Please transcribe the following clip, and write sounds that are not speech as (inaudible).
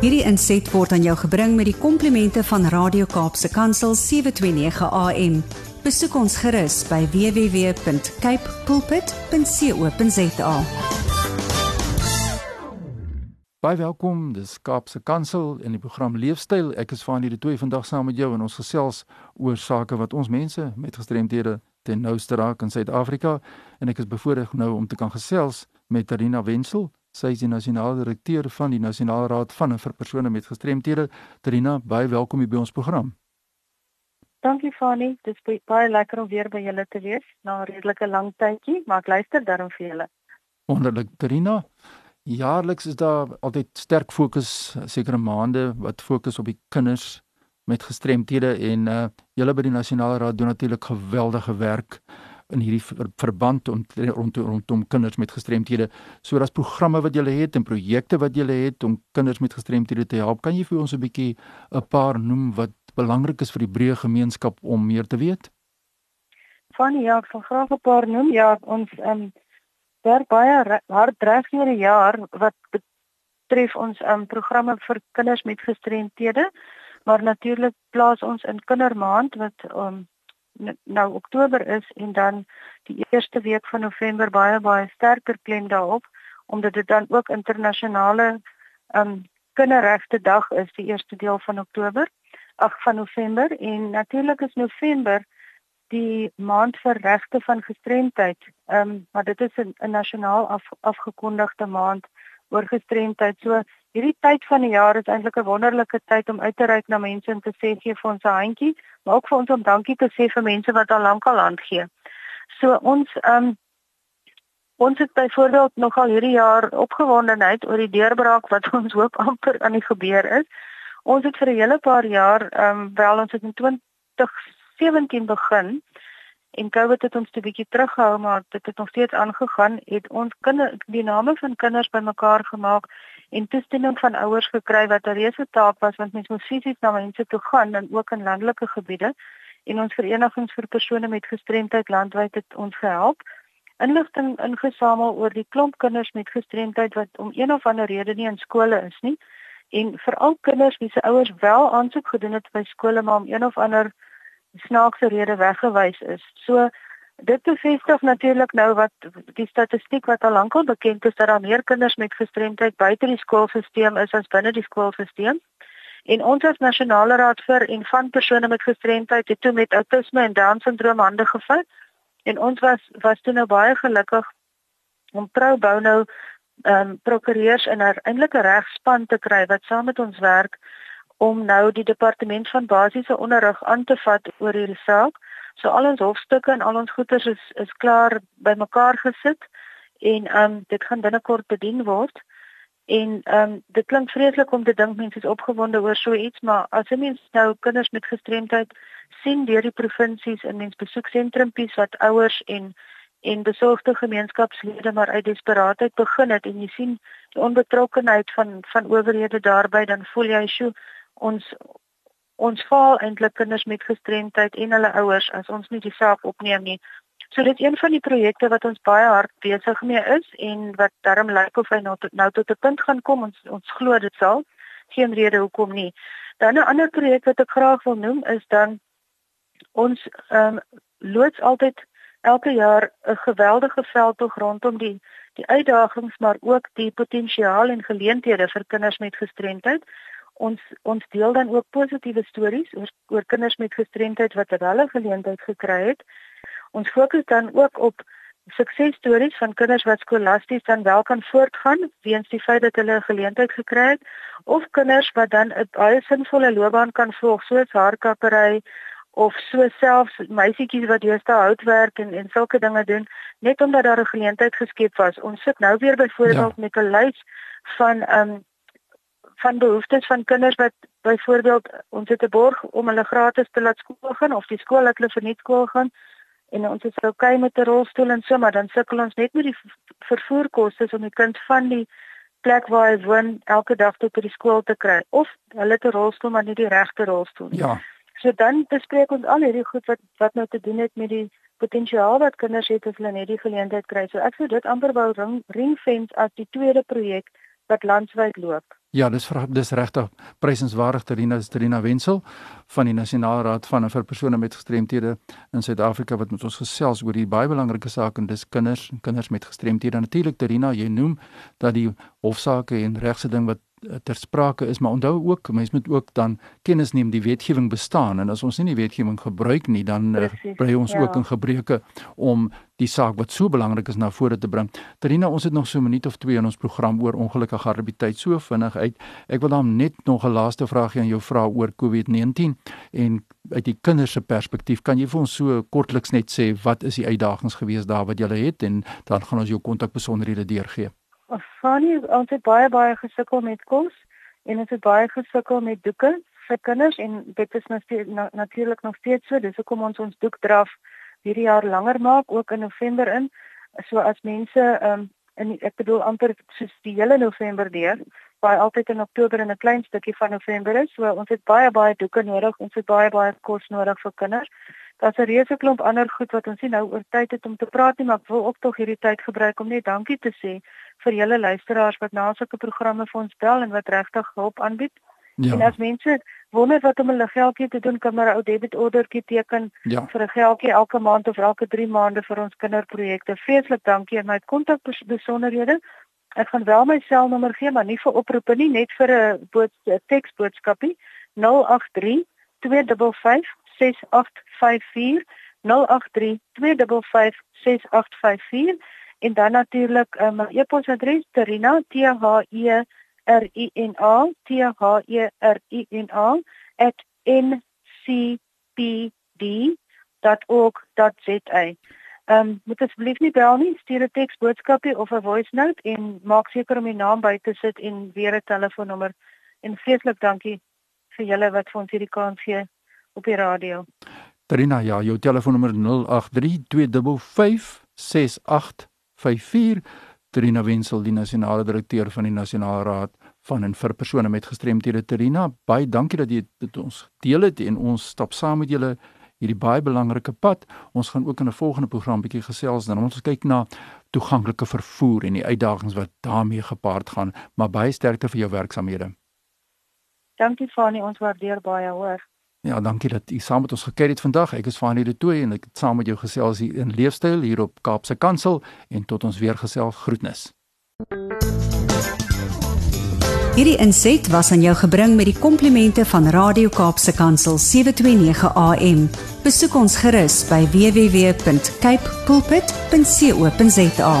Hierdie inset word aan jou gebring met die komplimente van Radio Kaapse Kansel 729 AM. Besoek ons gerus by www.cape pulpit.co.za. Baie welkom, dis Kaapse Kansel in die program Leefstyl. Ek is van hierdie twee vandag saam met jou en ons gesels oor sake wat ons mense met gestremdhede ten nouste raak in Suid-Afrika en ek is bevoorreg nou om te kan gesels met Tarina Wenzel Sy is die nasionale direkteur van die Nasionale Raad van vir persone met gestremthede. Trina, baie welkom hier by ons program. Dankie Fani, dit is baie lekker om weer by julle te wees na 'n redelike lang tydjie, maar ek luister daarom vir julle. Wonderlik, Trina. Jaarliks is daar altyd sterk fokus sekere maande wat fokus op die kinders met gestremthede en uh julle by die Nasionale Raad doen natuurlik geweldige werk in hierdie verband om rondom rondom kinders met gestremthede. So daar's programme wat jy het en projekte wat jy het om kinders met gestremthede te help. Kan jy vir ons 'n bietjie 'n paar noem wat belangrik is vir die breë gemeenskap om meer te weet? Van ja, ek sal graag 'n paar noem. Ja, ons ehm um, werk baie hard reg hier 'n jaar wat betref ons ehm um, programme vir kinders met gestremthede. Maar natuurlik plaas ons in Kindermaand wat ehm um, nou Oktober is en dan die eerste week van November baie baie sterker klem daarop omdat dit dan ook internasionale um kinderregte dag is die eerste deel van Oktober ag van November. En natuurlik is November die maand vir regte van gestremdheid um maar dit is 'n nasionaal af, afgekondigde maand oor gestremdheid. So hierdie tyd van die jaar is eintlik 'n wonderlike tyd om uit te reik na mense en te sê gee vir ons 'n handjie, maar ook vir ons om dankie te sê vir mense wat al lank al hand gee. So ons ehm um, ons het byvoorbeeld nogal hierdie jaar opgewondenheid oor die deurbraak wat (laughs) ons hoop amper aan die gebeur is. Ons het vir 'n hele paar jaar ehm um, wel ons het in 2017 begin en COVID het ons 'n bietjie teruggehou maar dit het nog steeds aangegaan. Het ons kinders die name van kinders bymekaar gemaak en toestemming van ouers gekry wat 'n reuse taak was want mens moet fisies na mense toe gaan en ook in landelike gebiede. En ons verenigings vir persone met gestremdheid landwyd het ons gehelp. Inligting ingesamel oor die klomp kinders met gestremdheid wat om een of ander rede nie in skole is nie. En veral kinders wie se ouers wel aansoek gedoen het by skole maar om een of ander snaakse rede weggewys is. So dit bevestig natuurlik nou wat die statistiek wat al lankal bekend is dat daar meer kinders met gestremdheid buite die skoolstelsel is as binne die skoolstelsel. En ons as nasionale raad vir en van persone met gestremdheid het toe met outisme en down syndroom hande gevat. En ons was was toe nou baie gelukkig om Pro Bono ehm um, prokureurs en 'n eintlike regspan te kry wat saam met ons werk om nou die departement van basiese onderrig aan te vat oor hierdie saak. So al ons hofstukke en al ons goederes is is klaar bymekaar gesit en ehm um, dit gaan binnekort bedien word. En ehm um, dit klink vreeslik om te dink mense is opgewonde oor so iets, maar as jy mens nou kinders met gestremdheid sien deur die provinsies in mens besoeksentrumpies wat ouers en en besorgde gemeenskapslede maar uit desperaatheid begin het en jy sien die onbetrokkenheid van van owerhede daarbey dan voel jy sjo ons ons faal eintlik kinders met gestremdheid en hulle ouers as ons nie die saak opneem nie. So dit is een van die projekte wat ons baie hard besig mee is en wat darm lyk of hy nou tot, nou tot 'n punt gaan kom ons ons glo dit sal. Geen rede hoekom nie. Dan 'n ander projek wat ek graag wil noem is dan ons ehm um, loods altyd elke jaar 'n geweldige veldtog rondom die die uitdagings maar ook die potensiaal en geleenthede vir kinders met gestremdheid ons ons deel dan ook positiewe stories oor oor kinders met gestremdheid wat hulle geleentheid gekry het. Ons fokus dan ook op suksesstories van kinders wat skolasties dan wel kan voortgaan weens die feit dat hulle 'n geleentheid gekry het of kinders wat dan 'n baie sinvolle loopbaan kan volg soos haarkappery of so selfs meisietjies wat deesdae houtwerk en en sulke dinge doen net omdat daar 'n geleentheid geskep was. Ons sit nou weer byvoorbeeld ja. met 'n lys van ehm um, van behoeftes van kinders wat byvoorbeeld ons het 'n borg om hulle gratis te laat skool gaan of die skool laat hulle verniet skool gaan en ons is okay met 'n rolstoel en so maar dan sukkel ons net met die vervoerkoste om die kind van die plek waar hy woon elke dag tot by die skool te kry of hulle 'n rolstoel maar nie die regte rolstoel nie. Ja. So dan bespreek ons al hierdie goed wat wat nou te doen het met die potensiaal wat kinders het as hulle net die geleentheid kry. So ek sou dit amper wou ring ringfence as die tweede projek wat landwyd loop. Ja, dis dis regtig prysenswaardig Terina Terina Wenzel van die Nasionale Raad van vir persone met gestremthede in Suid-Afrika wat met ons gesels oor die baie belangrike saak en dis kinders en kinders met gestremthede. Natuurlik Terina, jy noem dat die hofsaake en regse ding wat ter sprake is, maar onthou ook, mense moet ook dan kennis neem die wetgewing bestaan en as ons nie die wetgewing gebruik nie, dan eh, bly ons ja. ook in gebreke om die saak wat so belangrik is na vore te bring. Trina, ons het nog so 'n minuut of twee in ons program oor ongelukkige arbeidstyd so vinnig uit. Ek wil dan net nog 'n laaste vraagie aan jou vra oor COVID-19 en uit die kinders se perspektief, kan jy vir ons so kortliks net sê wat is die uitdagings gewees daar wat jy het en dan gaan ons jou kontakbesonderhede deurgee. Fanny, ons het baie baie gesukkel met kos en ons het baie gesukkel met doeke vir kinders en dit is na, natuurlik nog steeds so. Dis hoekom ons ons doekdraf hierdie jaar langer maak ook in November in. So as mense um, in ek bedoel amper soos die hele November deur, baie altyd in Oktober en 'n klein stukkie van November is. So ons het baie baie doeke nodig. Ons het baie baie kos nodig vir kinders. Daar's 'n reuse klomp ander goed wat ons nie nou oor tyd het om te praat nie, maar ek wil ook tog hierdie tyd gebruik om net dankie te sê vir julle luisteraars wat na sulke programme vir ons bel en wat regtig hulp aanbied. Ja. En as mense wonder wat om hulle geldjie te doen, kan hulle 'n ou debit ordertjie teken ja. vir 'n geldjie elke maand of elke 3 maande vir ons kinderprojekte. Vreeslik dankie en my kontakbesonderhede. Ek gaan wel my selnommer gee, maar nie vir oproepe nie, net vir 'n bood teksboodskapie 083 255 6854 083 255 6854 en dan natuurlik um, my e-posadres terina t h e r i n a t h e r i n a @ncpd.org.za. Ehm um, moet asseblief nie bel nie, stuur 'n teksboodskapie of 'n voice note en maak seker om die naam by te sit en weer 'n telefoonnommer. En vreeslik dankie vir julle wat vir ons hierdie kans gee op die radio. Trina, ja, jou telefoonnommer 08325568 54 Trina Wenzel die nasionale direkteur van die nasionale raad van en vir persone met gestremthede. Trina baie dankie dat jy dit ons deel het en ons stap saam met julle hierdie baie belangrike pad. Ons gaan ook in 'n volgende program bietjie gesels dan ons kyk na toeganklike vervoer en die uitdagings wat daarmee gepaard gaan. Maar baie sterkte vir jou werksamehede Dankie Fani ons waardeer baie hoor Ja, dankie dat u saam met ons gekyk het vandag. Ek is Fanie de Tooy en ek het saam met jou gesels hier in Leefstyl hier op Kaapse Kansel en tot ons weer gesels groetnis. Hierdie inset was aan jou gebring met die komplimente van Radio Kaapse Kansel 729 AM. Besoek ons gerus by www.cape pulpit.co.za.